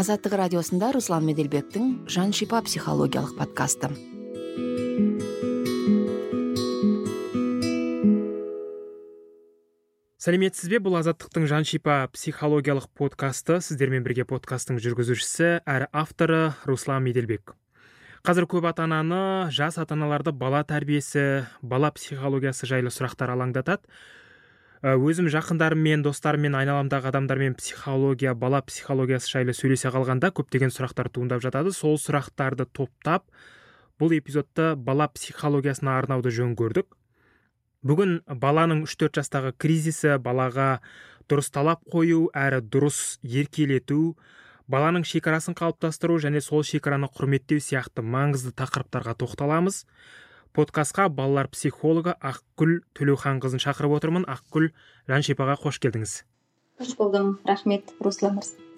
азаттык радиосунда руслан меделбектин жан шипа психологиялык подкасты. Сәлеметсіз бе бұл азаттықтың жан шипа психологиялық подкасты? Сіздермен бірге подкасттың жүргізушісі әрі авторы руслан меделбек. Қазір көп ата ананы жас ата аналарды бала тәрбиесі бала психологиясы жайлы сұрақтар алаңдатады. Өзім жақындарыммен достарыммен айналамдағы адамдармен психология бала психологиясы жайлы сөйлесе қалғанда көптеген сұрақтар туындап жатады. Сол сұрақтарды топтап бұл эпизодты бала психологиясына арнауды жөн көрдік. Бүгін баланың үш төрт жастағы кризисі балаға дұрыс талап қою әрі дұрыс еркелету баланың шекарасын қалыптастыру және сол шекараны құрметтеу сияқты маңызды тақырыптарға тоқталамыз. Подкастқа балалар психологы ақгүл төлеуханқызын шақырып отырмын. Ақгүл жаншипаға қош келдіңіз. Қош болдым. Рахмет руслан мырза.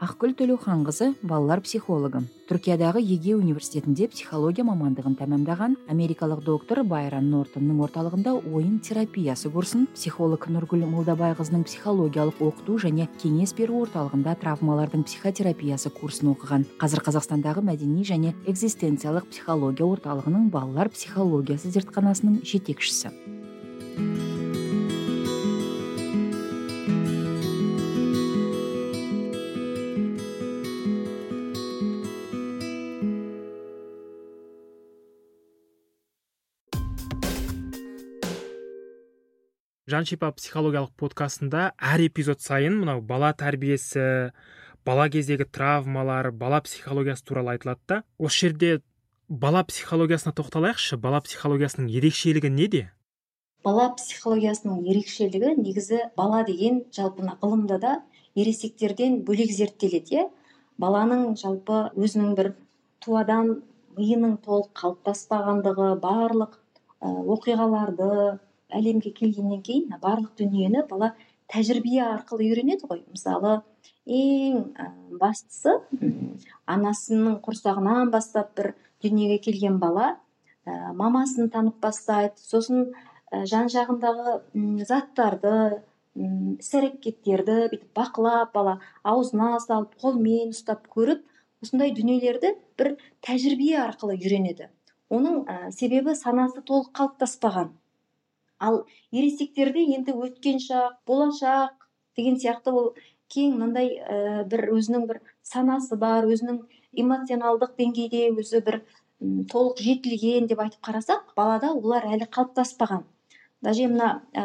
Акгүл төлеуханқызы балалар психологы. Түркиядагы еге университетинде психология мамандыгын тамамдаган америкалык доктор байрон нортондун орталыгында оюн терапиясы курсун психолог нургүл молдобай кызынын психологиялык окутуу және кеңес берүү орталыгында травмалардын психотерапиясы курсун окуган азыр казакстандагы мәдений және экзистенциялык психология орталыгынын балалар психологиясы зертканасынын жетекчиси жаншипа психологиялық подкастында әр эпизод сайын мынау бала тәрбиесі бала кездегі травмалар бала психологиясы туралы айтылады да. Осы жерде бала психологиясына тоқталайықшы. Бала психологиясының ерекшелігі неде? Бала психологиясының ерекшелігі негізі бала деген жалпы мына ғылымда да ересектерден бөлек зерттеледі иә. Баланың жалпы өзінің бір туадан миының толық қалыптаспағандығы барлық оқиғаларды әлемге келгеннен кейін барлық дүниені бала тәжірибе арқылы үйренеді ғой. Мысалы ең бастысы анасының құрсағынан бастап бір дүниеге келген бала ә, мамасын танып бастайды. Сосын ә, жан жағындағы заттарды іс әрекеттерді бүйтіп бақылап бала аузына салып қолмен ұстап көріп осындай дүниелерді бір тәжірибе арқылы үйренеді. Оның ә, себебі санасы толық қалыптаспаған. Ал ересектерде енді өткен шақ болашақ деген сияқты ол кең мындай ә, бір өзінің бір санасы бар өзінің эмоционалдық деңгейде өзі бір толық жетілген деп айтып қарасақ балада олар әлі қалыптаспаған. Даже мына ә,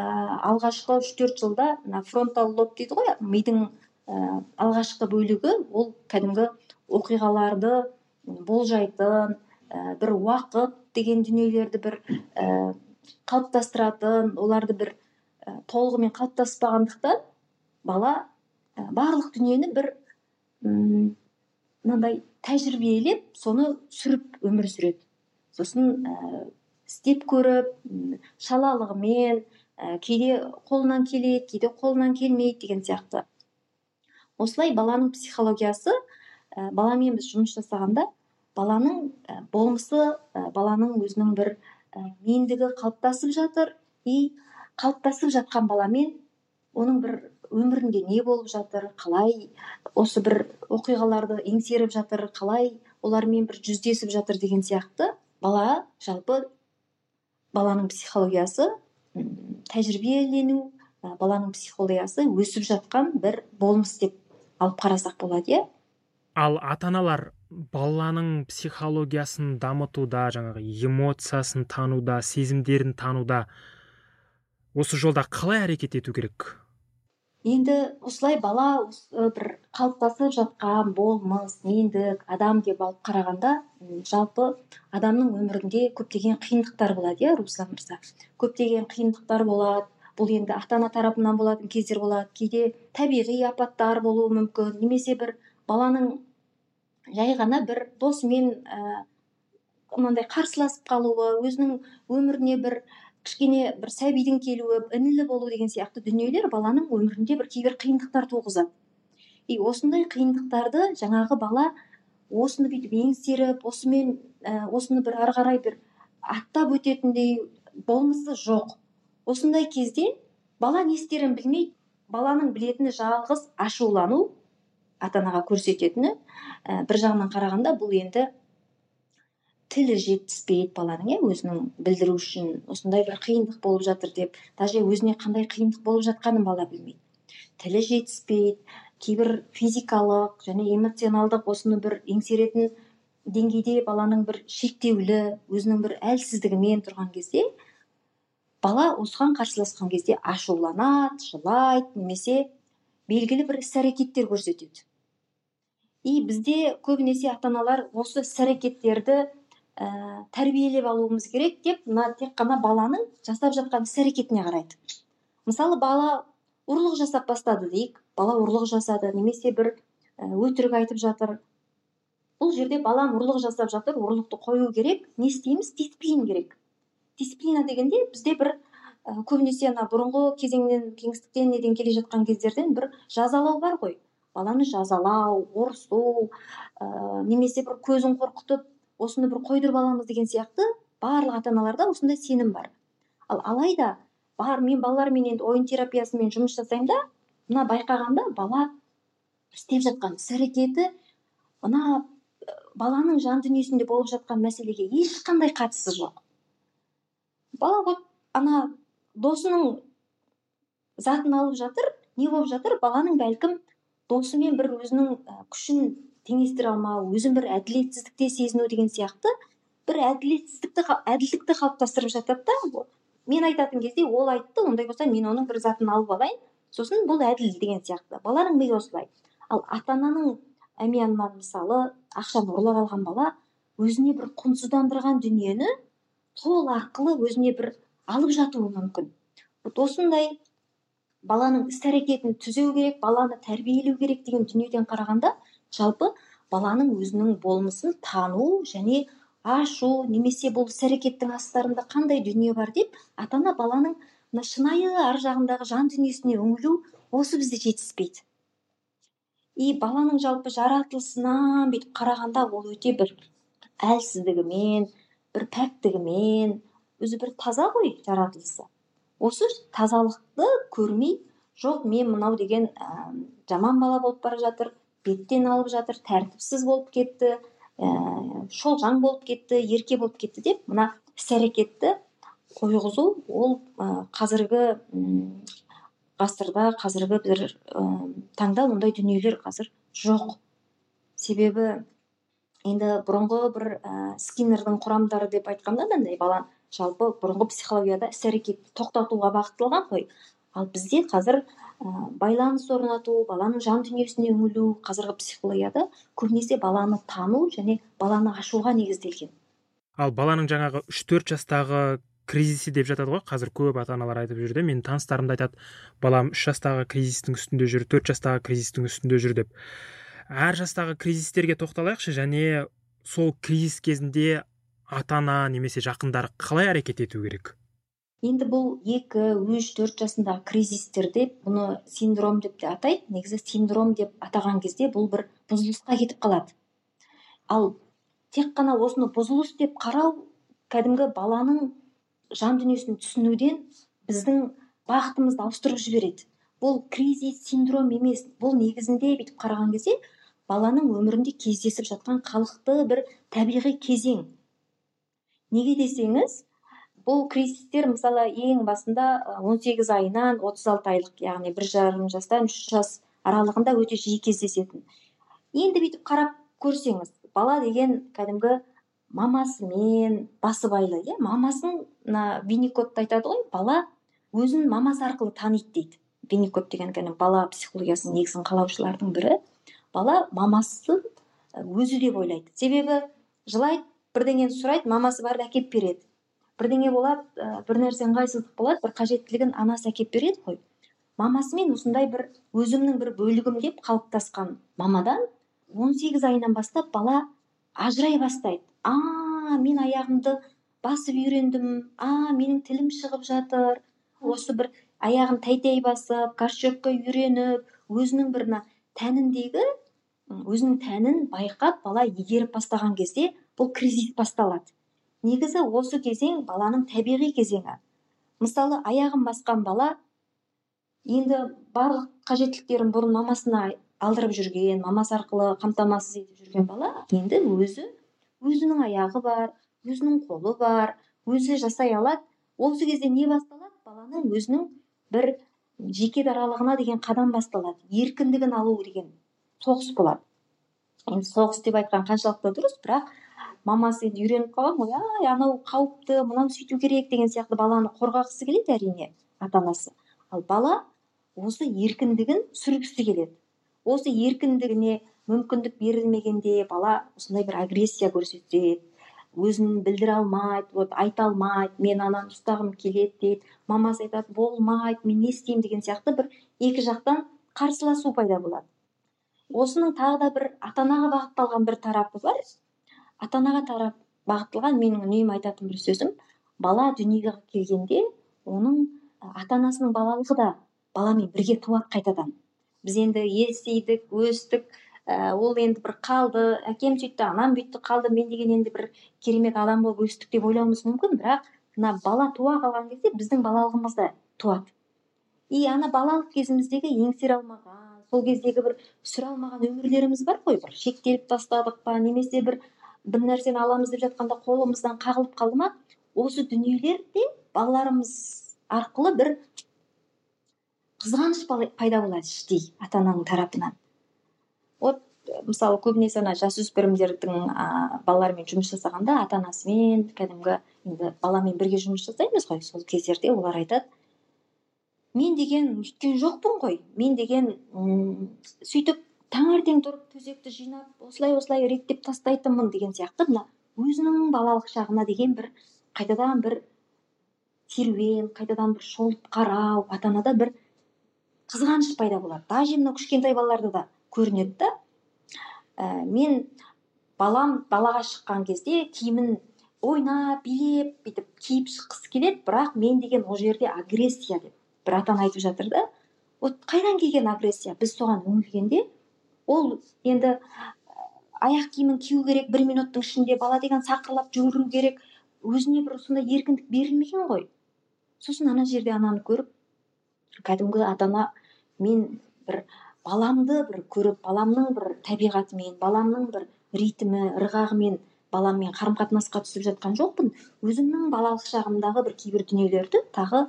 алғашқы үш төрт жылда мына фронтал лоб дейді ғой мидың ә, алғашқы бөлігі ол кәдімгі оқиғаларды болжайтын ә, бір уақыт деген дүниелерді бір қалыптастыратын оларды бір ә, толығымен қалыптаспағандықтан бала ә, барлық дүниені бір мынандай тәжірибелеп соны сүріп өмір сүреді. Сосын ә, істеп көріп шалалығымен ә, кейде қолынан келеді кейде қолынан келмейді деген сияқты. Осылай баланың психологиясы ә, баламен біз жұмыс жасағанда баланың болмысы ә, баланың өзінің бір Э, мендігі қалыптасып жатыр. И қалыптасып жатқан баламен оның бір өмірінде не болып жатыр қалай осы бір оқиғаларды еңсеріп жатыр қалай олармен бір жүздесіп жатыр деген сияқты бала жалпы баланың психологиясы тәжірибелену баланың психологиясы өсіп жатқан бір болмыс деп алып қарасақ болады иә? Ал ата аналар баланың психологиясын дамытуда жаңағы эмоциясын тануда сезімдерін тануда. Осы жолда қалай әрекет ету керек? Енді осылай бала бір қалыптасып жатқан болмыс мендік адам деп алып қарағанда жалпы адамның өмірінде көптеген қиындықтар болады иә руслан мырза? Көптеген қиындықтар болады. Бұл енді ата ана тарапынан болатын кездер болады. Кейде табиғи апаттар болуы мүмкін немесе бір баланың жай ғана бір досымен ә, мынандай қарсыласып қалуы өзінің өміріне бір кішкене бір сәбидің келуі інілі болу деген сияқты дүниелер баланың өмірінде бір кейбір қиындықтар туғызады. И осындай қиындықтарды жаңағы бала осыны бүйтіп еңсеріп осымен ә, осыны бір ары қарай бір аттап өтетіндей болмысы жоқ. Осындай кезде бала не істерін білмейді баланың білетіні жалғыз ашулану ата анаға көрсететіні ә, бір жағынан қарағанда бұл енді тілі жетіспейді баланың иә өзінің білдіру үшін. Осындай бір қиындық болып жатыр деп даже өзіне қандай қиындық болып жатқанын бала білмейді. Тілі жетіспейді кейбір физикалық және эмоционалдық осыны бір еңсеретін деңгейде баланың бір шектеулі өзінің бір әлсіздігімен тұрған кезде бала осыған қарсыласқан кезде ашуланады жылайды немесе белгілі бір іс әрекеттер көрсетеді. И бізде көбінесе ата аналар осы іс әрекеттерді ә, тәрбиелеп алуымыз керек деп мына тек қана баланың жасап жатқан іс әрекетіне қарайды. Мысалы бала ұрлық жасап бастады дейік. Бала ұрлық жасады немесе бір ә, өтірік айтып жатыр. Бұл жерде балам ұрлық жасап жатыр ұрлықты қою керек не істейміз? Дисциплина керек. Дисциплина дегенде бізде бір Э, көбінесе ана бұрынғы кезеңнен кеңістіктен неден келе жатқан кездерден бір жазалау бар ғой. Баланы жазалау ұрысу ә, немесе бір көзін қорқытып осыны бір қойдырып аламыз деген сияқты барлық ата аналарда осындай сенім бар. Ал алайда бар мен балалармен енді ойын терапиясымен жұмыс жасаймын да мына байқағанда бала істеп жатқан іс әрекеті мына баланың жан дүниесінде болып жатқан мәселеге ешқандай қатысы жоқ. Бала вот ана досының затын алып жатыр не болып жатыр баланың бәлкім досымен бір өзінің күшін теңестіре алмау өзін бір әділетсіздікте сезіну деген сияқты бір әділетсіздікті әділдікті қалыптастырып жатады да мен айтатын кезде ол айтты ондай болса мен оның бір затын алып алайын. Сосын бұл әділ деген сияқты. Баланың миы осылай. Ал ата ананың әмиянынан мысалы ақшаны ұрлап алған бала өзіне бір құнсыздандырған дүниені сол арқылы өзіне бір алып жатуы мүмкін. Вот осындай баланың іс әрекетін түзеу керек баланы тәрбиелеу керек деген дүниеден қарағанда жалпы баланың өзінің болмысын тану және ашу немесе бұл іс әрекеттің астарында қандай дүние бар деп ата ана баланың мына шынайы ар жағындағы жан дүниесіне үңілу осы бізде жетіспейді. И баланың жалпы жаратылысынан бүйтіп қарағанда ол өте бір әлсіздігімен бір пәктігімен өзі бір таза ғой жаратылысы. Осы тазалықты көрмей жоқ мен мынау деген ә, жаман бала болып бара жатыр беттен алып жатыр тәртіпсіз болып кетті ә, шолжаң болып кетті ерке болып кетті деп мына іс әрекетті қойғызу ол ә, қазіргі ғасырда қазіргі бір ә, таңда ондай дүниелер қазір жоқ. Себебі енді бұрынғы бір ә, скиннердің құрамдары деп айтқанда андай бала жалпы бұрынғы психологияда іс әрекетті тоқтатуға бағытталған ғой. Ал бізде қазір ә, байланыс орнату баланың жан дүниесіне үңілу қазіргі психологияда көбінесе баланы тану және баланы ашуға негізделген. Ал баланың жаңағы үш төрт жастағы кризисі деп жатады ғой. Қазір көп ата аналар айтып жүр де менің таныстарым да айтады балам үш жастағы кризистің үстінде жүр төрт жастағы кризистің үстінде жүр деп. Әр жастағы кризистерге тоқталайықшы және сол кризис кезінде ата ана немесе жақындары қалай әрекет ету керек? Енді бұл екі үш төрт жасындағы кризистер деп бұны синдром деп те атайды. Негізі синдром деп атаған кезде бұл бір бұзылысқа кетіп қалады. Ал тек қана осыны бұзылыс деп қарау кәдімгі баланың жан дүниесін түсінуден біздің бағытымызды ауыстырып жібереді. Бұл кризис синдром емес. Бұл негізінде бүйтіп қараған кезде баланың өмірінде кездесіп жатқан қалыпты бір табиғи кезең. Неге десеңіз бұл кризистер мысалы ең басында 18 айынан 36 айлық яғни бір жарым жастан үш жас аралығында өте жиі кездесетін. Енді бүйтіп қарап көрсеңіз бала деген кәдімгі мамасымен басыбайлы иә? Мамасын мына винникотта айтады ғой бала өзін мамасы арқылы таниды дейді. Винникот деген кәдімгі бала психологиясының негізін қалаушылардың бірі. Бала мамасын өзі деп ойлайды. Себебі жылайды бірдеңені сұрайды мамасы барып әкеліп береді. Бірдеңе болады ә, бір нәрсе ыңғайсыздық болады бір қажеттілігін анасы әкеліп береді ғой. Мамасымен осындай бір өзімнің бір бөлігім деп қалыптасқан мамадан 18 айынан бастап бала ажырай бастайды. А мен аяғымды басып үйрендім. А менің тілім шығып жатыр осы бір аяғын тәй тәй басып горшокқа үйреніп өзінің бір мына тәніндегі өзінің тәнін байқап бала игеріп бастаған кезде бұл кризис басталады. Негізі осы кезең баланың табиғи кезеңі. Мысалы аяғын басқан бала енді барлық қажеттіліктерін бұрын мамасына алдырып жүрген мамасы арқылы қамтамасыз етіп жүрген бала енді өзі өзінің аяғы бар өзінің қолы бар өзі жасай алады. Осы кезде не басталады? Баланың өзінің бір жеке даралығына деген қадам басталады. Еркіндігін алу деген соғыс болады. Енді соғыс деп айтқан қаншалықты дұрыс бірақ мамасы енді үйреніп қалған ғой. Ай анау қауіпті мынаны сөйту керек деген сияқты баланы қорғағысы келеді әрине ата анасы ал бала осы еркіндігін сүргісі келеді. Осы еркіндігіне мүмкіндік берілмегенде бала осындай бір агрессия көрсетеді өзін білдіре алмайды вот айта алмайды мен ананы ұстағым келеді дейді. Мамасы айтады болмайды мен не істеймін деген сияқты бір екі жақтан қарсыласу пайда болады. Осының тағы да бір ата анаға бағытталған бір тарапы бар. Ата анаға тарап бағытталған менің үнемі айтатын бір сөзім бала дүниеге келгенде оның ата анасының балалығы да баламен бірге туады қайтадан. Біз енді естидік өстік ә, ол енді бір қалды әкем сөйтті анам бүйтті қалды мен деген енді бір керемет адам болып өстік деп ойлауымыз мүмкін бірақ мына бала туа қалған кезде біздің балалығымыз да туады. И ана балалық кезіміздегі еңсере алмаған сол кездегі бір сүре алмаған өмірлеріміз бар ғой. Бір шектеліп тастадық па немесе бір бір нәрсені аламыз деп жатқанда қолымыздан қағылып қалды ма? Осы дүниелерде балаларымыз арқылы бір қызғаныш пайда болады іштей ата ананың тарапынан. Вот мысалы көбінесе ана жасөспірімдердің ыыы балалармен жұмыс жасағанда ата анасымен кәдімгі енді баламен бірге жұмыс жасаймыз ғой. Сол кездерде олар айтады мен деген өйткен жоқпын ғой. Мен деген сөйтіп таңертең тұрып төсекті жинап осылай осылай реттеп тастайтынмын деген сияқты. Мына өзінің балалық шағына деген бір қайтадан бір серуен қайтадан бір шолып қарау ата анада бір қызғаныш пайда болады. Даже мынау кішкентай балаларда да көрінеді да. Ә, мен балам балаға шыққан кезде киімін ойнап билеп бүйтіп киіп шыққысы келеді бірақ мен деген ол жерде агрессия деп бір ата ана айтып жатыр да. Вот қайдан келген агрессия? Біз соған үңілгенде ол енді аяқ киімін кию керек бір минуттың ішінде бала деген сақырлап жүгіру керек. Өзіне бір сондай еркіндік берілмеген ғой. Сосын ана жерде ананы көріп кәдімгі ата ана мен бір баламды бір көріп баламның бір табиғатымен баламның бір ритмі ырғағымен баламмен қарым қатынасқа түсіп жатқан жоқпын. Өзімнің балалық шағымдағы бір кейбір дүниелерді тағы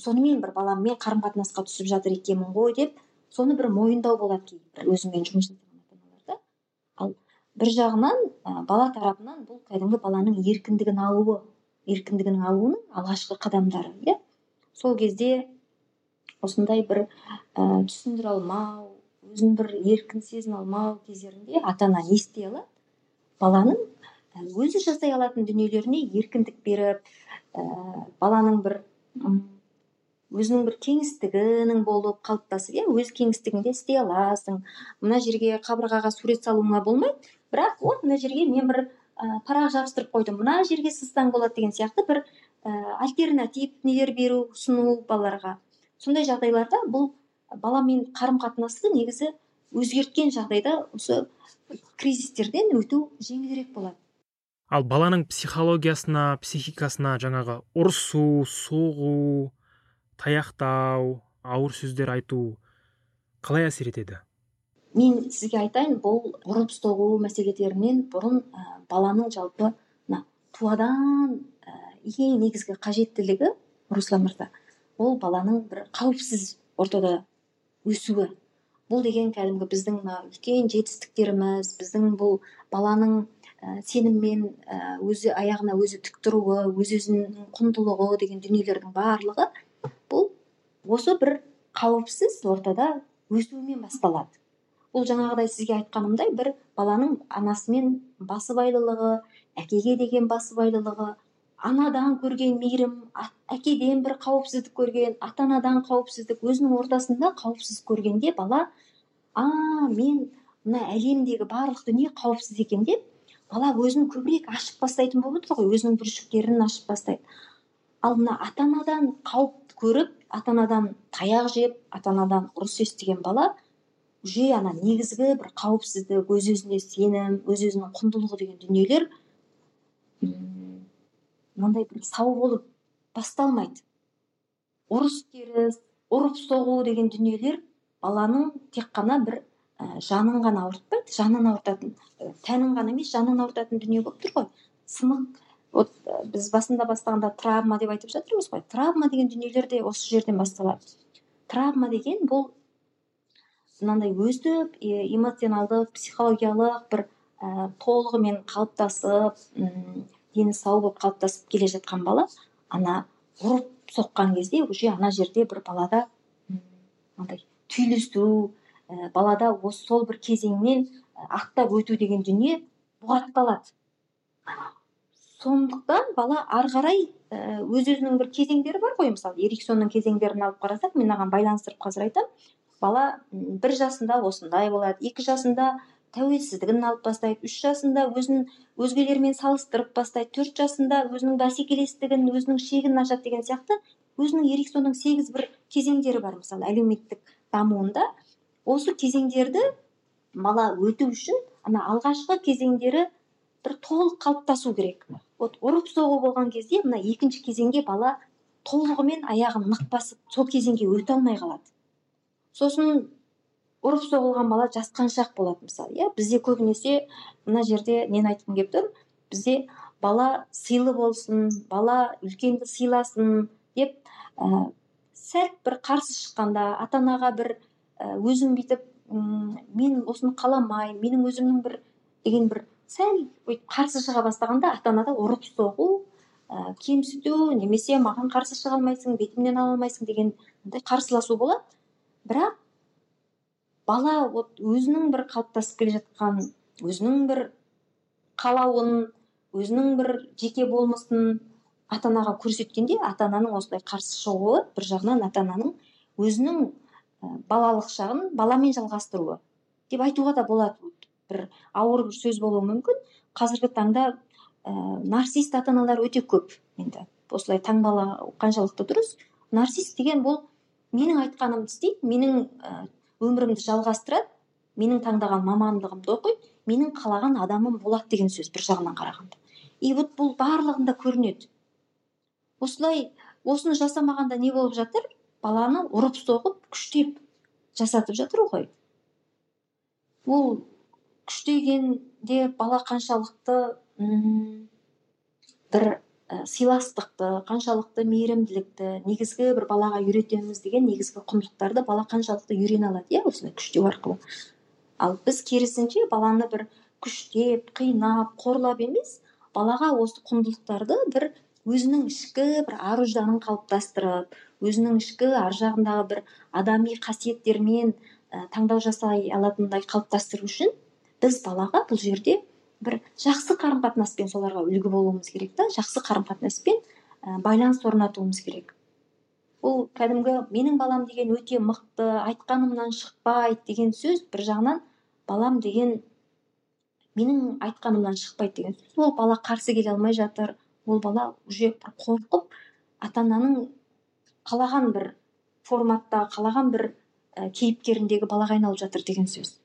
сонымен бір баламмен қарым қатынасқа түсіп жатыр екенмін ғой деп соны бір мойындау болады кейбір өзіммен жұмыс жасаған ал бір жағынан ә, бала тарапынан бұл кәдімгі баланың еркіндігін алуы еркіндігінің алуының алғашқы қадамдары иә. Сол кезде осындай бір ә, түсіндіре алмау өзін бір еркін сезіне алмау кездерінде ата ана не істей алады? Баланың өзі жасай алатын дүниелеріне еркіндік беріп ә, баланың бір өзінің бір кеңістігінің болып қалыптасып иә өз кеңістігіңде істей аласың. Мына жерге қабырғаға сурет салуыңа болмайды. Бірақ вот мына жерге мен бір ә, парақ жабыстырып қойдым. Мына жерге сызсаң болады деген сияқты бір ә, альтернатив нелер беру ұсыну балаларға. Сондай жағдайларда бұл баламен қарым қатынасты негізі өзгерткен жағдайда осы кризистерден өту жеңілірек болады. Ал баланың психологиясына психикасына жаңағы ұрысу соғу таяқтау ауыр сөздер айту қалай әсер етеді? Мен сізге айтайын бұл ұрып соғу мәселелерінен бұрын ә, баланың жалпы мына туадан ә, ең негізгі қажеттілігі руслан мырза. Ол баланың бір қауіпсіз ортада өсуі. Бұл деген кәдімгі біздің мына үлкен жетістіктеріміз біздің бұл баланың ә, сеніммен өзі аяғына өзі тік тұруы өз өзінің құндылығы деген дүниелердің барлығы осы бір қауіпсіз ортада өсуімен басталады. Бұл жаңағыдай сізге айтқанымдай бір баланың анасымен басыбайлылығы әкеге деген басыбайлылығы анадан көрген мейірім әкеден бір қауіпсіздік көрген ата анадан қауіпсіздік өзінің ортасында қауіпсіз көргенде бала а мен мына әлемдегі барлық дүние қауіпсіз екен деп бала өзін көбірек ашып бастайтын болып отыр ғой өзінің бүршіктерін ашып бастайды. Ал мына ата анадан қауіп көріп ата анадан таяқ жеп ата анадан ұрыс естіген бала уже ана негізгі бір қауіпсіздік өз өзіне сенім өз өзінің құндылығы деген дүниелер мынандай бір сау болып басталмайды. Ұрыс керіс ұрып соғу деген дүниелер баланың тек қана бір ә, жанын ғана ауыртпайды жанын ауыртатын тәнін ғана емес жанын ауыртатын дүние болып тұр ғой. Сынық вот біз басында бастағанда травма деп айтып жатырмыз ғой. Травма деген дүниелер де осы жерден басталады. Травма деген бұл мынандай өздік эмоционалдық психологиялық бір ә, толығымен қалыптасып дені сау болып қалыптасып келе жатқан бала ана ұрып соққан кезде уже ана жерде бір балада мынандай түйілісу ә, балада осы сол бір кезеңнен аттап өту деген дүние бұғатталады. Сондықтан бала ары қарай өз өзінің бір кезеңдері бар ғой. Мысалы эриксонның кезеңдерін алып қарасақ мен мынаған байланыстырып қазір айтамын. Бала бір жасында осындай болады екі жасында тәуелсіздігін алып бастайды үш жасында өзін өзгелермен салыстырып бастайды төрт жасында өзінің бәсекелестігін өзінің шегін ашады деген сияқты. Өзінің эриксонның сегіз бір кезеңдері бар мысалы әлеуметтік дамуында. Осы кезеңдерді бала өту үшін ана алғашқы кезеңдері бір толық қалыптасу керек. Вот ұрып соғу болған кезде мына екінші кезеңге бала толығымен аяғын нық басып сол кезеңге өте алмай қалады. Сосын ұрып соғылған бала жасқаншақ болады мысалы иә? Бізде көбінесе мына жерде нені айтқым келіп тұр? Бізде бала сыйлы болсын бала үлкенді сыйласын деп ә, сәл бір қарсы шыққанда ата анаға бір өзің бүйтіп мен осыны қаламаймын менің өзімнің бір деген бір сәл қарсы шыға бастағанда ата анада ұрып соғу ә, кемсіту немесе маған қарсы шыға алмайсың бетімнен ала алмайсың деген қарсыласу болады. Бірақ бала вот өзінің бір қалыптасып келе жатқан өзінің бір қалауын өзінің бір жеке болмысын ата анаға көрсеткенде ата ананың осылай қарсы шығуы бір жағынан ата ананың өзінің балалық шағын баламен жалғастыруы деп айтуға да болады. Бір ауыр бір сөз болуы мүмкін. Қазіргі таңда ә, нарцист ата аналар өте көп енді. Осылай таңбалау қаншалықты дұрыс. Нарцист деген бұл менің айтқанымды істейді менің ә, өмірімді жалғастырады менің таңдаған мамандығымды оқиды менің қалаған адамым болады деген сөз бір жағынан қарағанда. И вот бұл барлығында көрінеді. Осылай осыны жасамағанда не болып жатыр? Баланы ұрып соғып күштеп жасатып жатыр ғой. Ол күштегенде бала қаншалықты бір ә, сыйластықты қаншалықты мейірімділікті негізгі бір балаға үйретеміз деген негізгі құндылықтарды бала қаншалықты үйрене алады иә осындай күштеу арқылы. Ал біз керісінше баланы бір күштеп қинап қорлап емес балаға осы құндылықтарды бір өзінің ішкі бір ар ұжданын қалыптастырып өзінің ішкі ар жағындағы бір адами қасиеттермен ә, таңдау жасай алатындай қалыптастыру үшін біз балаға бұл жерде бір жақсы қарым қатынаспен соларға үлгі болуымыз керек та жақсы қарым қатынаспен ә, байланыс орнатуымыз керек. Бұл кәдімгі менің балам деген өте мықты айтқанымнан шықпайды деген сөз бір жағынан балам деген менің айтқанымнан шықпайды деген сөз. Ол бала қарсы келе алмай жатыр. Ол бала уже қорқып ата ананың қалаған бір форматта қалаған бір ә, кейіпкеріндегі балаға айналып жатыр деген сөз.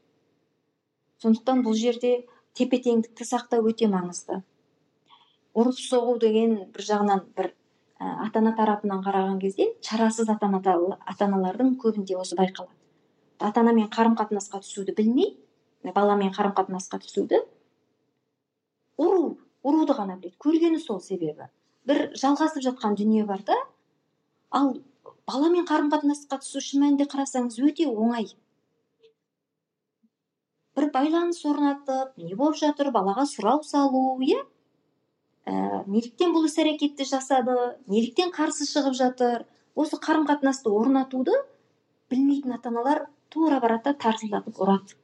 Сондықтан бұл жерде тепе теңдікті сақтау өте маңызды. Ұрып соғу деген бір жағынан бір ә, ата ана тарапынан қараған кезде шарасыз ата аналардың көбінде осы байқалады. Ата анамен қарым қатынасқа түсуді білмей баламен қарым қатынасқа түсуді ұру ұруды ғана біледі. Көргені сол себебі. бір жалғасып жатқан дүние бар да ал баламен қарым қатынасқа түсу шын мәнінде қарасаңыз өте оңай. Бір байланыс орнатып не болып жатыр балаға сұрау салу иә? Ә, неліктен бұл іс әрекетті жасады неліктен қарсы шығып жатыр осы қарым қатынасты орнатуды білмейтін ата аналар тура барады да тарсылдатып ұрады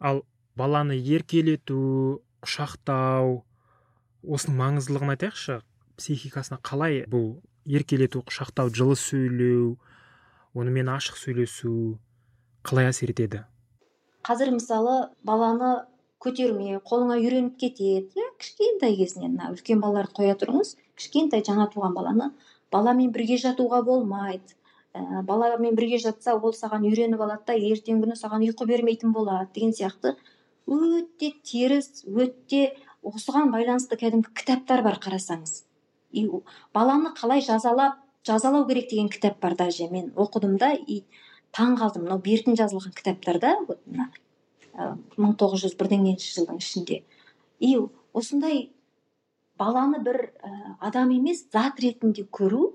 ал баланы еркелету құшақтау осының маңыздылығын айтайықшы психикасына қалай бұл еркелету құшақтау жылы сөйлеу онымен ашық сөйлесу қалай әсер етеді? Қазір мысалы баланы көтерме қолыңа үйреніп кетеді иә? кішкентай кезінен мына үлкен балаларды қоя тұрыңыз. Кішкентай жаңа туған баланы баламен бірге жатуға болмайды. Ә, баламен бірге жатса ол саған үйреніп алады да ертеңгі күні саған ұйқы бермейтін болады деген сияқты. Өте теріс өте осыған байланысты кәдімгі кітаптар бар қарасаңыз. И баланы қалай жазалап жазалау керек деген кітап бар даже мен оқыдым да и таң қалдым мынау бертін жазылған кітаптарда вот мына мың тоғыз жүз бірдеңенші жылдың ішінде. И осындай баланы бір ә, адам емес зат ретінде көру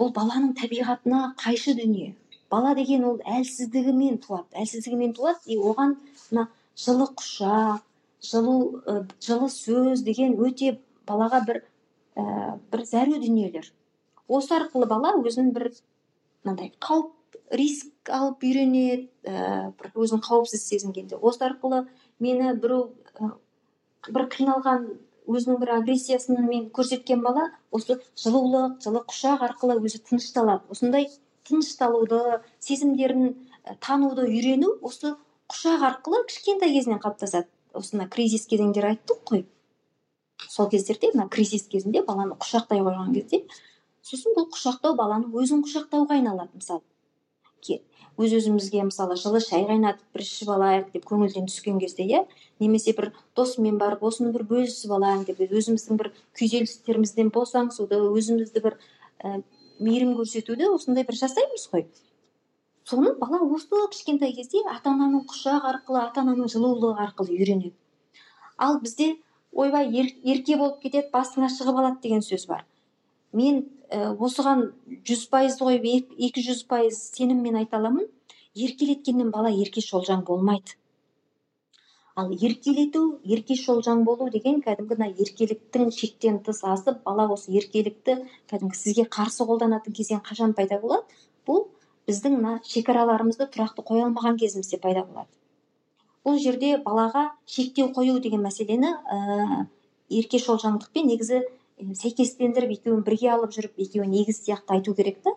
бұл баланың табиғатына қайшы дүние. Бала деген ол әлсіздігімен туады әлсіздігімен туады и оған мына жылы құшақ жылу ә, жылы сөз деген өте балаға бір ә, бір зәру дүниелер. Осы арқылы бала өзін бір мынандай қауіп риск алып үйренеді ә, бір өзін қауіпсіз сезінгенде. Осы арқылы мені біреу ә, бір қиналған өзінің бір агрессиясын мен көрсеткен бала осы жылулық жылы құшақ арқылы өзі тынышталады. Осындай тынышталуды сезімдерін тануды үйрену осы құшақ арқылы кішкентай кезінен қалыптасады. Осы кризис кезеңдер айттық қой. Сол кездерде мына кризис кезінде баланы құшақтай қойған кезде сосын бұл құшақтау баланы өзін құшақтауға айналады мысалы. Өз өзімізге мысалы жылы шай қайнатып бір ішіп алайық деп көңілден түскен кезде иә немесе бір досыммен барып осыны бір бөлісіп алайын деп өзіміздің бір күйзелістерімізден босаңсуды өзімізді бір ә, мейірім көрсетуді осындай бір жасаймыз ғой. Соны бала осы кішкентай кезде ата ананың құшақ арқылы ата ананың жылулығы арқылы үйренеді. Ал бізде ойбай ерке болып кетеді басыңа шығып алады деген сөз бар. Мен ә, осыған жүз пайыз қойып екі жүз пайыз сеніммен айта аламын. Еркелеткеннен бала ерке шолжаң болмайды. Ал еркелету ерке шолжаң болу деген кәдімгі мына еркеліктің шектен тыс асып бала осы еркелікті кәдімгі сізге қарсы қолданатын кезең қашан пайда болады? Бұл біздің мына шекараларымызды тұрақты қоя алмаған кезімізде пайда болады. Бұл жерде балаға шектеу қою деген мәселені ә, ерке шолжаңдықпен негізі сәйкестендіріп екеуін бірге алып жүріп екеуін егіз сияқты айту керек та.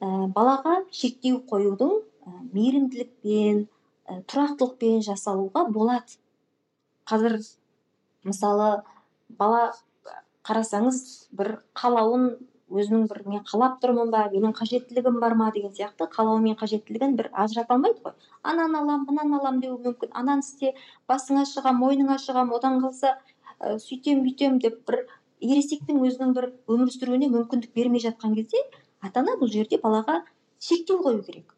Ә, балаға шектеу қоюдың ә, мейірімділікпен ә, тұрақтылықпен жасалуға болады. Қазір мысалы бала қарасаңыз бір қалауын өзінің бір мен қалап тұрмын ба менің қажеттілігім бар ма? деген сияқты қалауы мен қажеттілігін бір ажырата алмайды ғой. Ананы аламын мынаны аламын деуі мүмкін. Ананы істе басыңа шығамын мойныңа шығамын одан қалса ә, сөйтем бүйтем деп бір ересектің өзінің бір өмір сүруіне мүмкіндік бермей жатқан кезде ата ана бұл жерде балаға шектеу қою керек.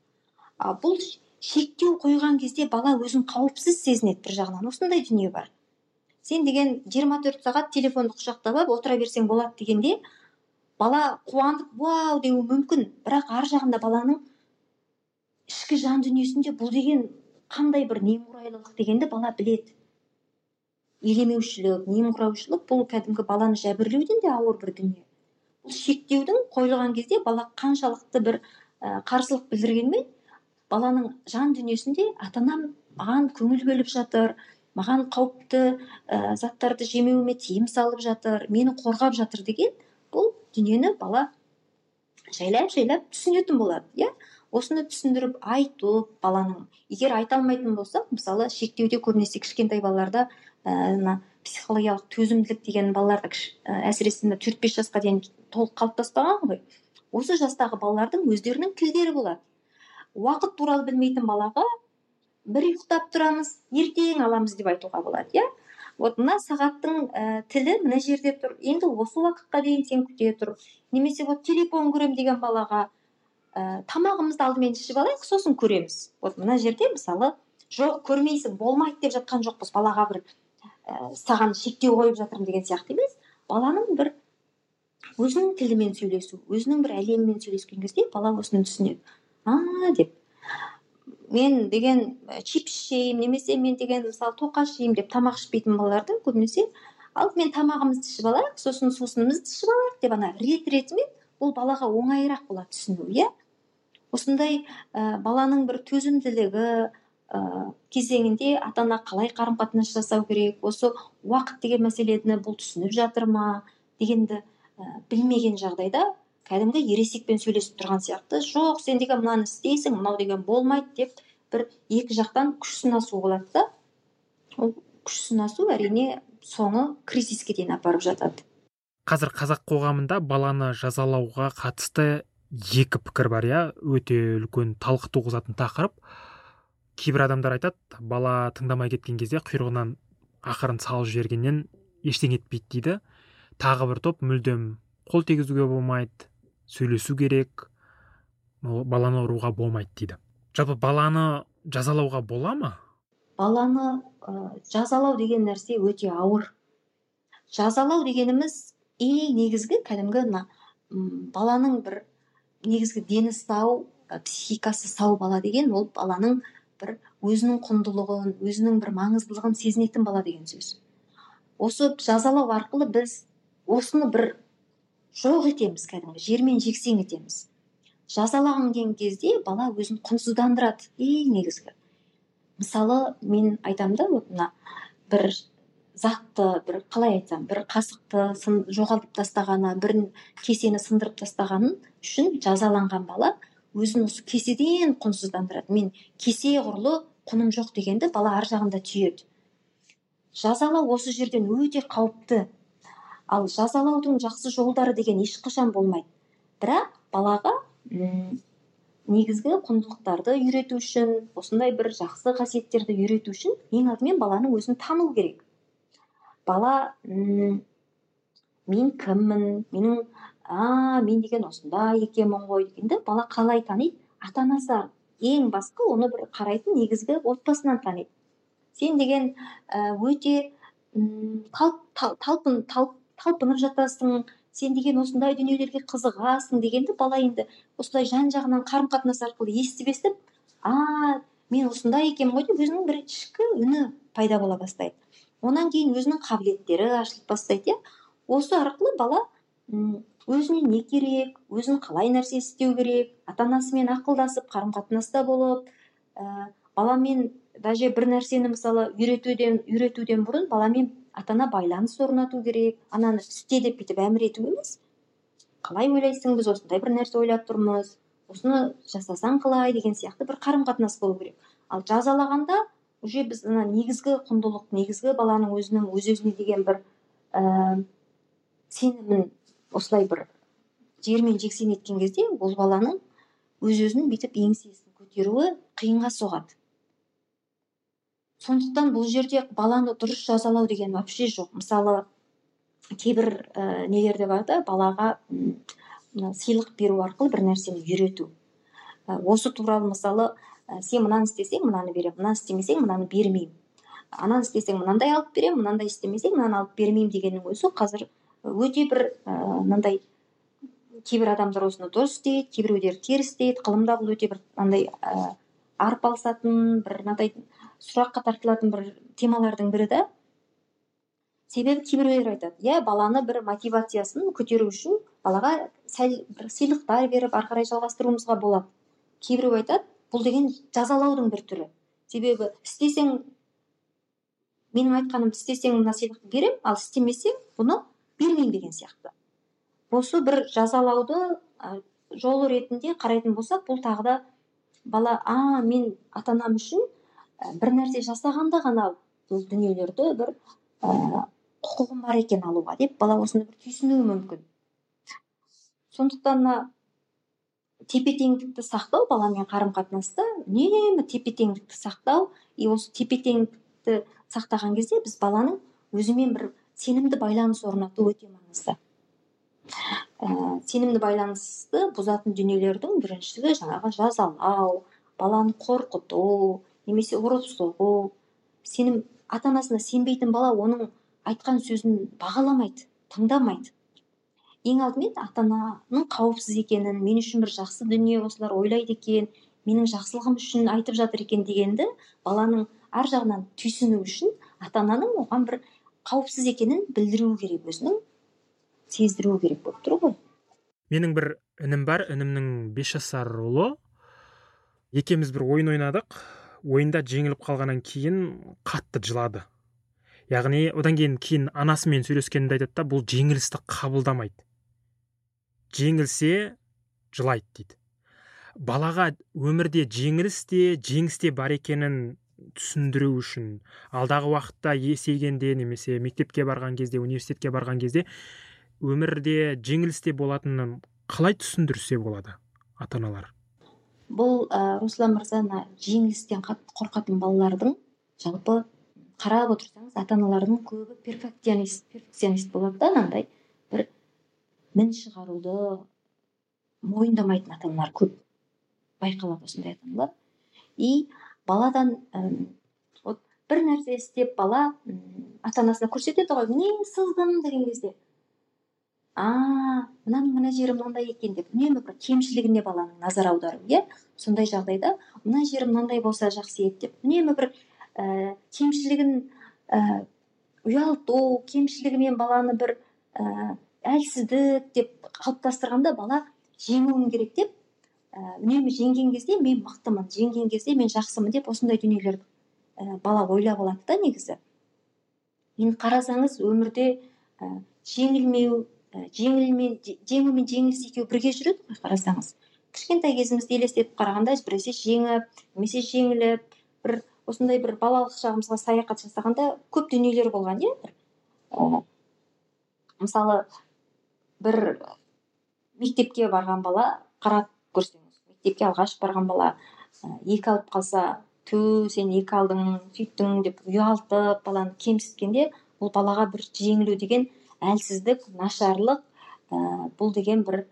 А бұл шектеу қойған кезде бала өзін қауіпсіз сезінеді бір жағынан. Осындай дүние бар. Сен деген 24 сағат телефонды құшақтап алып отыра берсең болады дегенде бала қуанып вау! деуі мүмкін. Бірақ ар жағында баланың ішкі жан дүниесінде бұл деген қандай бір немқұрайлылық дегенді бала біледі. Елемеушілік немқұраушылық бұл кәдімгі баланы жәбірлеуден де ауыр бір дүние. Бұл шектеудің қойылған кезде бала қаншалықты бір ә, қарсылық білдіргенмен баланың жан дүниесінде ата анам маған көңіл бөліп жатыр маған қауіпті ә, заттарды жемеуіме тыйым салып жатыр мені қорғап жатыр деген бұл дүниені бала жайлап жайлап түсінетін болады иә? Осыны түсіндіріп айту баланың егер айта алмайтын болсақ мысалы шектеуде көбінесе кішкентай балаларда мына психологиялық төзімділік деген балаларда әсіресе мына төрт бес жасқа дейін толық қалыптаспаған ғой. Осы жастағы балалардың өздерінің тілдері болады. Уақыт туралы білмейтін балаға бір ұйықтап тұрамыз ертең аламыз деп айтуға болады иә. Вот мына сағаттың ә, тілі мына жерде тұр. Енді осы уақытқа дейін сен күте тұр. Немесе вот телефон көремін деген балаға ә, тамағымызды алдымен ішіп алайық сосын көреміз. Вот мына жерде мысалы жоқ көрмейсің болмайды деп жатқан жоқпыз балаға бір. Ә, саған шектеу қойып жатырмын деген сияқты емес. Баланың бір өзінің тілімен сөйлесу өзінің бір әлемімен сөйлескен кезде бала осыны түсінеді. А деп. Мен деген чипс жеймін немесе мен деген мысалы тоқаш жеймін деп тамақ ішпейтін балаларды көбінесе алдымен тамағымызды ішіп алайық сосын сусынымызды ішіп алайық деп ана рет ретімен бұл балаға оңайырақ болады түсіну иә. Осындай ә, баланың бір төзімділігі кезеңінде ата ана қалай қарым қатынас жасау керек? Осы уақыт деген мәселені бұл түсініп жатыр ма дегенді ә, білмеген жағдайда кәдімгі ересекпен сөйлесіп тұрған сияқты жоқ сен деген мынаны істейсің мынау деген болмайды деп бір екі жақтан күш сынасу болады да. Ол күш сынасу әрине соңы кризиске дейін апарып жатады. Қазір қазақ қоғамында баланы жазалауға қатысты екі пікір бар иә? Өте үлкен талқы туғызатын тақырып. Кейбір адамдар айтады бала тыңдамай кеткен кезде құйрығынан ақырын салып жібергеннен ештеңе етпейді дейді. Тағы бір топ мүлдем қол тигізуге болмайды сөйлесу керек баланы ұруға болмайды дейді. Жалпы баланы жазалауға бола ма? Баланы ә, жазалау деген нәрсе өте ауыр. Жазалау дегеніміз ең негізгі кәдімгі мына баланың бір негізгі дені сау психикасы сау бала деген ол баланың бір өзінің құндылығын өзінің бір маңыздылығын сезінетін бала деген сөз. Осы жазалау арқылы біз осыны бір жоқ етеміз кәдімгі жермен жексен етеміз. Жазалаған кезде бала өзін құнсыздандырады. Ең негізгі. Мысалы мен айтамын да вот мына бір затты бір қалай айтсам бір қасықты жоғалтып тастағаны бір кесені сындырып тастағаны үшін жазаланған бала өзін осы кеседен құнсыздандырады. Мен кесе құрлы құным жоқ дегенді бала ар жағында түйеді. Жазалау осы жерден өте қауіпті. Ал жазалаудың жақсы жолдары деген ешқашан болмайды. Бірақ балаға негізгі құндылықтарды үйрету үшін осындай бір жақсы қасиеттерді үйрету үшін ең алдымен баланың өзін тану керек. Бала мен кіммін? Менің а мен деген осындай екенмін ғой дегенді бала қалай таниды? Ата анасы ең басқы оны бір қарайтын негізгі отбасынан таниды. Сен деген өте талпын талп талпынып жатасың сен деген осындай дүниелерге қызығасың дегенді бала енді осылай жан жағынан қарым қатынас арқылы естіп естіп а мен осындай екенмін ғой деп өзінің бір ішкі үні пайда бола бастайды. Онан кейін өзінің қабілеттері ашылып бастайды иә. Осы арқылы бала өзіне не керек өзін қалай нәрсе істеу керек ата анасымен ақылдасып қарым қатынаста болып ә, баламен даже бір нәрсені мысалы үйретуден үйретуден бұрын баламен ата ана байланыс орнату керек ананы істе деп бүйтіп әмір ету емес. Қалай ойлайсың біз осындай бір нәрсе ойлап тұрмыз осыны жасасаң қалай деген сияқты бір қарым қатынас болу керек. Ал жазалағанда уже біз ана негізгі құндылық негізгі баланың өзінің өз өзіне деген бір ә, сенімін осылай бір жермен жексен еткен кезде ол баланың өз өзін бүйтіп еңсесін көтеруі қиынға соғады. Сондықтан бұл жерде баланы дұрыс жазалау деген вообще жоқ. Мысалы кейбір ә, нелерде бар да балаға мына сыйлық беру арқылы бір нәрсені үйрету. Ә, осы туралы мысалы ә, сен мынаны істесең мынаны беремін мынаны істемесең мынаны бермеймін. Ананы істесең мынандай алып беремін мынандай істемесең мынаны алып бермеймін дегеннің өзі қазір өте бір мынандай кейбір адамдар осыны дұрыс істейді кейбіреулер теріс істейді ғылымда бұл өте бір мынандай ә, арпалысатын бір мынандай сұраққа тартылатын бір темалардың бірі да. Себебі кейбіреулер айтады иә баланы бір мотивациясын көтеру үшін балаға сәл бір сыйлықтар беріп ары қарай жалғастыруымызға болады кейбіреу айтады бұл деген жазалаудың бір түрі себебі істесең менің айтқанымды істесең мына сыйлықты беремін ал істемесең бұны бермеймін деген сияқты. Осы бір жазалауды жолы ретінде қарайтын болсақ бұл тағы да бала а мен ата анам үшін бір нәрсе жасағанда ғана бұл дүниелерді бір ә, құқығым бар екен алуға деп бала осыны бір түйсінуі мүмкін. Сондықтан мына тепе теңдікті сақтау баламен қарым қатынаста үнемі тепе теңдікті сақтау и осы тепе теңдікті сақтаған кезде біз баланың өзімен бір сенімді байланыс орнату өте маңызды ә, сенімді байланысты бұзатын дүниелердің біріншісі жаңағы жазалау баланы қорқыту немесе ұрып соғу. Сенім ата анасына сенбейтін бала оның айтқан сөзін бағаламайды тыңдамайды ең алдымен ата ананың қауіпсіз екенін мен үшін бір жақсы дүние осылар ойлайды екен менің жақсылығым үшін айтып жатыр екен дегенді баланың ар жағынан түйсіну үшін ата ананың оған бір қауіпсіз екенін білдіру керек өзінің сездіру керек болып тұр ғой. Менің бір інім бар інімнің бес жасар ұлы екеуміз бір ойын ойнадық. Ойында жеңіліп қалғаннан кейін қатты жылады. Яғни одан кейін кейін анасымен сөйлескенде айтады да бұл жеңілісті қабылдамайды. Жеңілсе жылайды дейді. Балаға өмірде жеңіліс те жеңіс те бар екенін түсіндіру үшін. Алдағы уақытта есейгенде немесе мектепке барған кезде университетке барған кезде өмірде жеңіліс те болатынын қалай түсіндірсе болады ата аналар бұл ә, руслан мырза мына жеңілістен қатты қорқатын балалардың жалпы қарап отырсаңыз ата аналардың көбі перфекционист перфекционист болады да анандай. Бір мін шығаруды мойындамайтын ата аналар көп байқалады осындай ата аналар и баладан вот бір нәрсе істеп бала ата анасына көрсетеді ғой міне сыздым деген кезде а мынаның мына жері мынандай екен деп үнемі бір кемшілігіне баланың назар аудару иә? Сондай жағдайда мына жері мынандай болса жақсы еді деп үнемі бір ә, кемшілігін ә, ұялту кемшілігімен баланы бір ә, әлсіздік деп қалыптастырғанда бала жеңуім керек деп ә, үнемі жеңген кезде мен мықтымын жеңген кезде мен жақсымын деп осындай дүниелерді ә, бала ойлап алады да негізі. Енді қарасаңыз өмірде ә, жеңілмеу Э, жеңіл жеңіл мен жеңіліс екеуі бірге жүреді ғой қарасаңыз. Кішкентай кезімізді елестетіп қарағанда біресе жеңіп немесе жеңіліп бір осындай бір балалық шағымызға саяхат жасағанда көп дүниелер болған иә бір. Ә, мысалы бір мектепке барған бала қарап көрсеңіз мектепке алғаш барған бала екі алып қалса ту сен екі алдың сөйттің деп ұялтып баланы кемсіткенде бұл балаға бір жеңілу деген әлсіздік нашарлық ә, бұл деген бір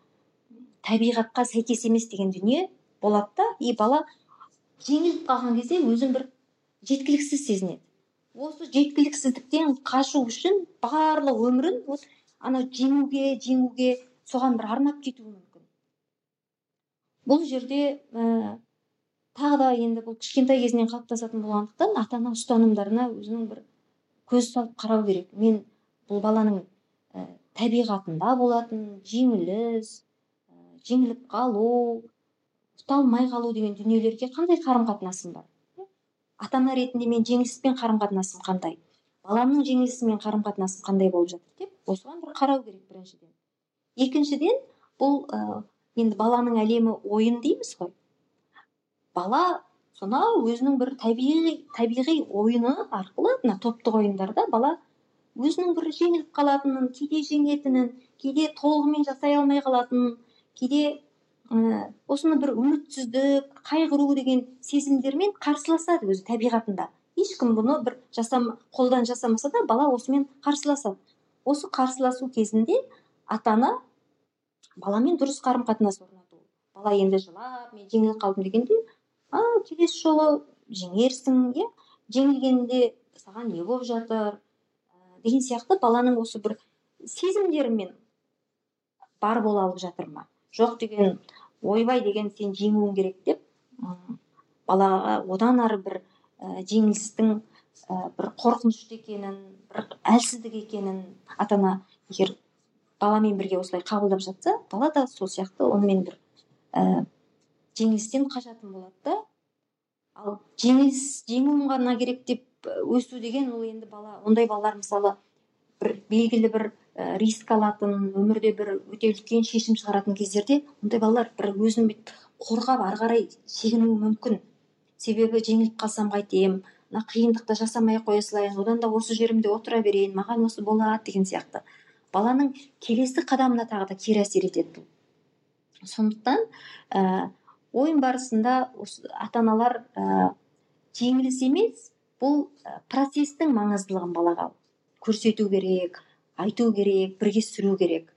табиғатқа сәйкес емес деген дүние болады да и бала жеңіліп қалған кезде өзін бір жеткіліксіз сезінеді. Осы жеткіліксіздіктен қашу үшін барлық өмірін вот анау жеңуге жеңуге соған бір арнап кетуі бұл жерде ә, тағы да енді бұл кішкентай кезінен қалыптасатын болғандықтан ата ана ұстанымдарына өзінің бір көз салып қарау керек. Мен бұл баланың ә, табиғатында болатын жеңіліс ә, жеңіліп қалу ұсталмай қалу деген дүниелерге қандай қарым қатынасым бар? Ата ана ретінде мен жеңіліспен қарым қатынасым қандай? Баламның жеңілісімен қарым қатынасым қандай болып жатыр деп осыған бір қарау керек біріншіден. Екіншіден бұл ә, енді баланың әлемі ойын дейміз ғой. Бала сонау өзінің бір табиғи табиғи ойыны арқылы мына топтық ойындарда бала өзінің бір жеңіліп қалатынын кейде жеңетінін кейде толығымен жасай алмай қалатынын кейде ә, осыны бір үмітсіздік қайғыру деген сезімдермен қарсыласады өзі табиғатында. Ешкім бұны бір жасам қолдан жасамаса да бала осымен қарсыласады. Осы қарсыласу кезінде ата ана баламен дұрыс қарым қатынас орнату. Бала енді жылап мен жеңіліп қалдым дегенде а келесі жолы жеңерсің иә жеңілгенде саған не болып жатыр? Деген сияқты баланың осы бір сезімдерімен бар бола алып жатыр ма? Жоқ деген ойбай деген сен жеңуің керек деп балаға одан ары бір ә, жеңілістің ә, бір қорқынышты екенін бір әлсіздік екенін ата ана егер баламен бірге осылай қабылдап жатса бала да сол сияқты онымен бір ә, жеңілістен қашатын болады да. Ал жеңіліс жеңуім ғана керек деп өсу деген ол енді бала ондай балалар мысалы бір белгілі бір ә, риск алатын өмірде бір өте үлкен шешім шығаратын кездерде ондай балалар бір өзін бүйтіп қорғап ары қарай шегінуі мүмкін. Себебі жеңіліп қалсам қайтем мына қиындықты жасамай ақ қоя салайын одан да осы жерімде отыра берейін маған осы болады деген сияқты. Баланың келесі қадамына тағы да кері әсер етеді бұл сондықтан ә, ойын барысында ата аналар ә, жеңіліс емес бұл процестің маңыздылығын балаға көрсету керек айту керек бірге сүру керек.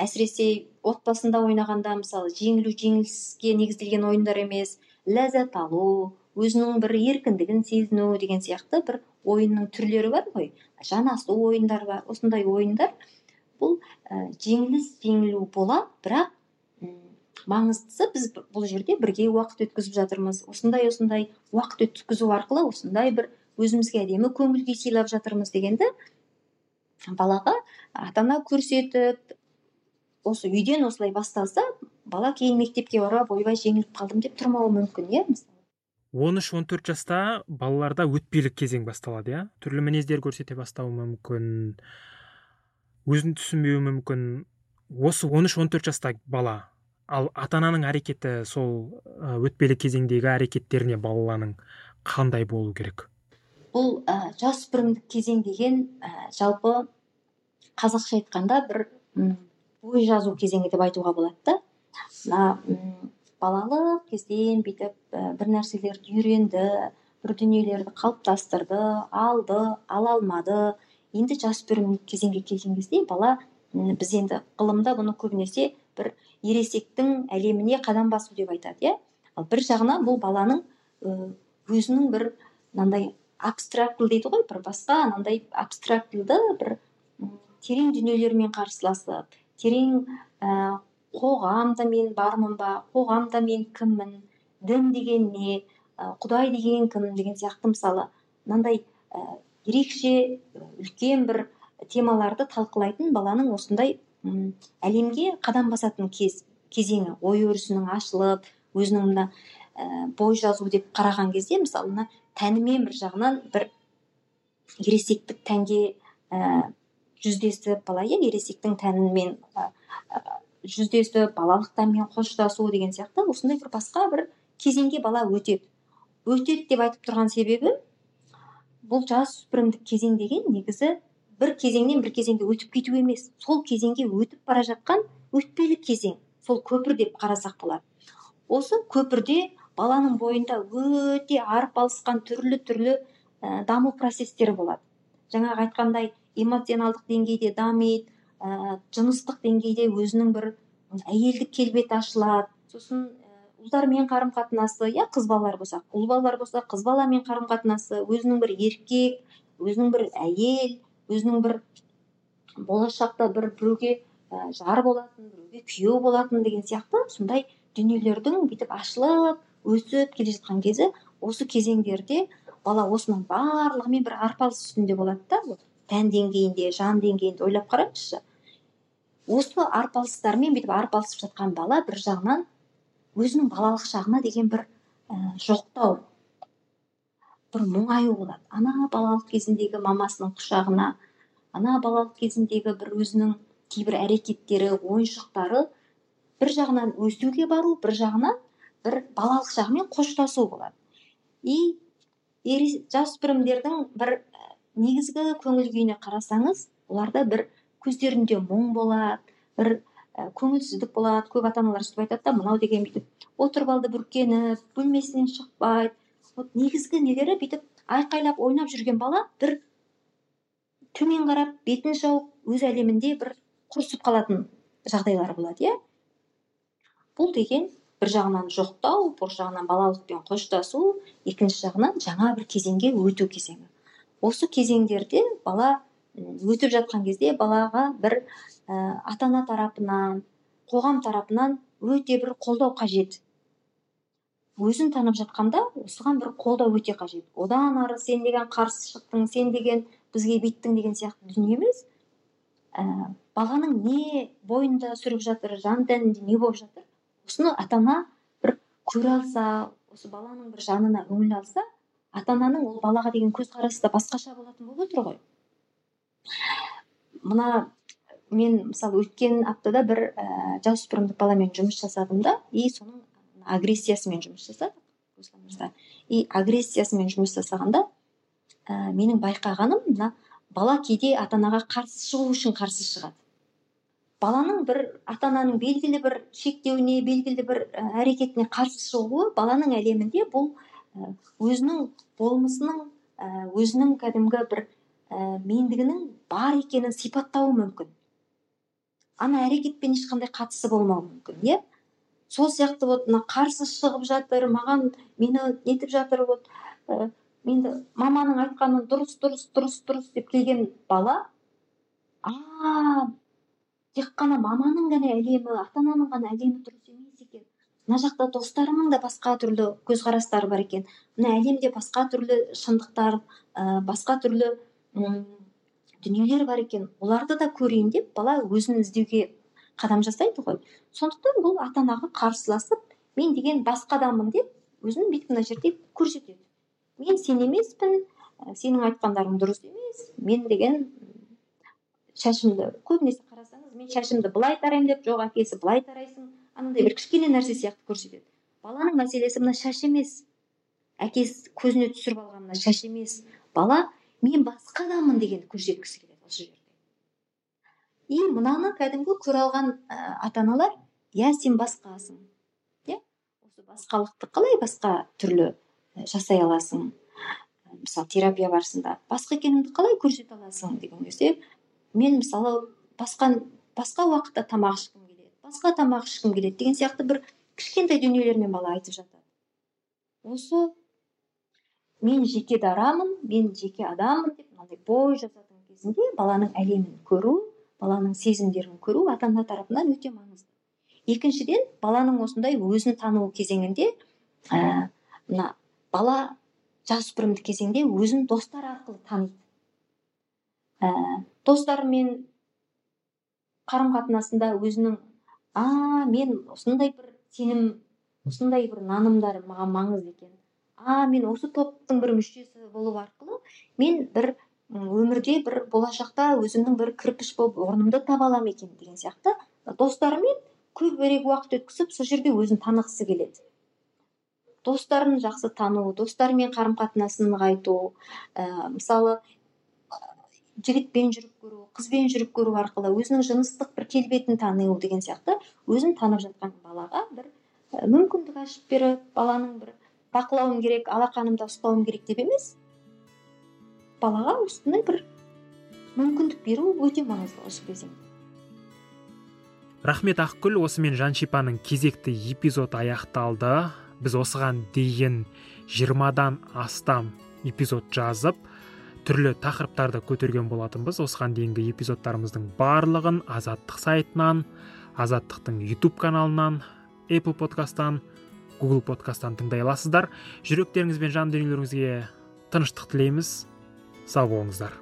Әсіресе отбасында ойнағанда мысалы жеңілу жеңіліске негізделген ойындар емес ләззат алу өзінің бір еркіндігін сезіну деген сияқты бір ойынның түрлері бар ғой. Жанасу ойындары бар осындай ойындар. Бұл ә, жеңіліс жеңілу болады бірақ маңыздысы біз бұл жерде бірге уақыт өткізіп жатырмыз. Осындай осындай уақыт өткізу арқылы осындай бір өзімізге әдемі көңіл күй сыйлап жатырмыз дегенді балаға ата ана көрсетіп осы үйден осылай басталса бала кейін мектепке барып ойбай жеңіліп қалдым деп тұрмауы мүмкін иә он үш он төрт жаста балаларда өтпелік кезең басталады иә? Түрлі мінездер көрсете бастауы мүмкін өзін түсінбеуі мүмкін. Осы он үш он төрт жастағы бала ал ата ананың әрекеті сол өтпелі кезеңдегі әрекеттеріне баланың қандай болу керек? Бұл ә, жасөспірімдік кезең деген ә, жалпы қазақша айтқанда бір бой жазу кезеңі деп айтуға болады да. Балалық кезден бүйтіп ә, бір нәрселерді үйренді бір дүниелерді қалыптастырды алды ала алмады. Енді жасөспірімдік кезеңге келген кезде бала біз енді ғылымда бұны көбінесе бір ересектің әлеміне қадам басу деп айтады иә. Ал бір жағынан бұл баланың өзінің бір мынандай абстрактілі дейді ғой бір басқа анандай абстрактілді бір терең дүниелермен қарсыласып терең қоғамда мен бармын ба қоғамда мен кіммін дін деген не құдай деген кім деген сияқты мысалы мынандай ә, ерекше үлкен бір темаларды талқылайтын баланың осындай әлемге қадам басатын кез кезеңі. Ой өрісінің ашылып өзінің мына ә, бой жазу деп қараған кезде мысалы мына тәнімен бір жағынан бір ересектік тәнге ә, жүздесіп бала иә ересектің тәнімен жүздесіп балалық тәнмен қоштасу деген сияқты осындай бір басқа бір кезеңге бала өтеді. Өтеді деп айтып тұрған себебі бұл жасөспірімдік кезең деген негізі бір кезеңнен бір кезеңге өтіп кету емес. Сол кезеңге өтіп бара жатқан өтпелі кезең. Сол көпір деп қарасақ болады осы көпірде баланың бойында өте арпалысқан түрлі түрлі ә, даму процестері болады. Жаңағы айтқандай эмоционалдық деңгейде дамиды ә, жыныстық деңгейде өзінің бір әйелдік келбеті ашылады. Сосын ұлдармен қарым қатынасы иә қыз балалар болса ұл балалар болса қыз баламен қарым қатынасы өзінің бір еркек өзінің бір әйел өзінің бір болашақта бір біреуге ә, жар болатын біреуге күйеу болатын деген сияқты сондай дүниелердің бүйтіп ашылып өсіп келе жатқан кезі осы кезеңдерде бала осының барлығымен бір арпалыс үстінде болады да тән деңгейінде жан деңгейінде ойлап қараңызшы. Осы арпалыстармен бүйтіп арпалысып жатқан бала бір жағынан өзінің балалық шағына деген бір ә, жоқтау бір мұңаю болады. Ана балалық кезіндегі мамасының құшағына ана балалық кезіндегі бір өзінің кейбір әрекеттері ойыншықтары бір жағынан өсуге бару бір жағынан бір балалық шағымен қоштасу болады. И жасөспірімдердің бір негізгі көңіл күйіне қарасаңыз оларда бір көздерінде мұң болады бір көңілсіздік болады көп ата аналар сөйтіп айтады да мынау деген бүйтіп. Отырып алды бүркеніп бөлмесінен шықпайды. Вот негізгі нелері бүйтіп айқайлап ойнап жүрген бала бір төмен қарап бетін жауып өз әлемінде бір құрысып қалатын жағдайлар болады иә? Бұл деген бір жағынан жоқтау бір жағынан балалықпен қоштасу екінші жағынан жаңа бір кезеңге өту кезеңі. Осы кезеңдерде бала өтіп жатқан кезде балаға бір ә, ата ана тарапынан қоғам тарапынан өте бір қолдау қажет. Өзін танып жатқанда осыған бір қолдау өте қажет. Одан ары сен деген қарсы шықтың сен деген бізге бүйттің деген сияқты дүние емес. Ә, баланың не бойында сүріп жатыр жан тәнінде не болып жатыр осыны ата ана бір көре алса осы баланың бір жанына үңіле алса ата ананың ол балаға деген көзқарасы да басқаша болатын болып отыр ғой. Мына мен мысалы өткен аптада бір ә, жасөспірімдік баламен жұмыс жасадым да и соның агрессиясымен жұмыс жасадық и агрессиясымен жұмыс жасағанда ә, менің байқағаным мына бала кейде ата анаға қарсы шығу үшін қарсы шығады. Баланың бір ата ананың белгілі бір шектеуіне белгілі бір әрекетіне қарсы шығуы баланың әлемінде бұл өзінің болмысының өзінің кәдімгі бір мендігінің бар екенін сипаттауы мүмкін. Ана әрекетпен ешқандай қатысы болмауы мүмкін иә? Сол сияқты вот мына қарсы шығып жатыр маған мені нетіп жатыр вот. Менді маманың айтқаны дұрыс дұрыс дұрыс дұрыс деп келген бала а тек қана маманың ғана әлемі ата ананың ғана әлемі дұрыс емес екен. Мына жақта достарымның да басқа түрлі көзқарастары бар екен. Мына әлемде басқа түрлі шындықтар ә, басқа түрлі дүниелер бар екен оларды да көрейін деп бала өзін іздеуге қадам жасайды ғой. Сондықтан бұл ата анаға қарсыласып мен деген басқа адаммын деп өзін бүйтіп мына жерде көрсетеді. Мен сен емеспін сенің айтқандарың дұрыс емес мен деген шашымды көбінесе қарасаңыз мен шашымды былай тараймын деп жоқ әкесі былай тарайсың анандай бір кішкене нәрсе сияқты көрсетеді. Баланың мәселесі мына шаш емес. Әкесі көзіне түсіріп алған мына шаш емес. Бала мен басқа адаммын дегенді көрсеткісі келеді осы жерде. И мынаны кәдімгі көре алған ә, ата аналар иә сен басқасың иә осы басқалықты қалай басқа түрлі жасай аласың? Мысалы терапия барысында басқа екеніңді қалай көрсете аласың деген кезде мен мысалы басқа басқа уақытта тамақ ішкім келеді басқа тамақ ішкім келеді деген сияқты бір кішкентай дүниелермен бала айтып жатады. Осы мен жеке дарамын мен жеке адаммын деп мынандай бой жазатын кезінде баланың әлемін көру баланың сезімдерін көру ата ана тарапынан өте маңызды. Екіншіден баланың осындай өзін тану кезеңінде ә, мына бала жасөспірімдік кезеңде өзін достар арқылы таниды. Ә, достарымен қарым қатынасында өзінің а мен осындай бір сенім осындай бір нанымдар маған маңызды екен а мен осы топтың бір мүшесі болу арқылы мен бір өмірде бір болашақта өзімнің бір кірпіш болып орнымды таба аламын екен деген сияқты. Достарымен көбірек уақыт өткізіп сол жерде өзін танығысы келеді. Достарын жақсы тану достарымен қарым қатынасын нығайту ә, мысалы жігітпен жүріп көру қызбен жүріп көру арқылы өзінің жыныстық бір келбетін тану деген сияқты өзін танып жатқан балаға бір мүмкіндік ашып беріп баланың бір бақылауым керек алақанымда ұстауым керек деп емес балаға осындай бір мүмкіндік беру өте маңызды осы кезеңде рахмет ақгүл. Осымен жаншипаның кезекті эпизод аяқталды. Біз осыған дейін жиырмадан астам эпизод жазып түрлі тақырыптарды көтерген болатынбыз. Осыған дейінгі эпизодтарымыздың барлығын азаттық сайтынан азаттықтың ютуб каналынан apple подкасттан гугл подкасттан тыңдай аласыздар. Жүректеріңіз бен жан дүниелеріңізге тыныштық тілейміз. Сау болыңыздар.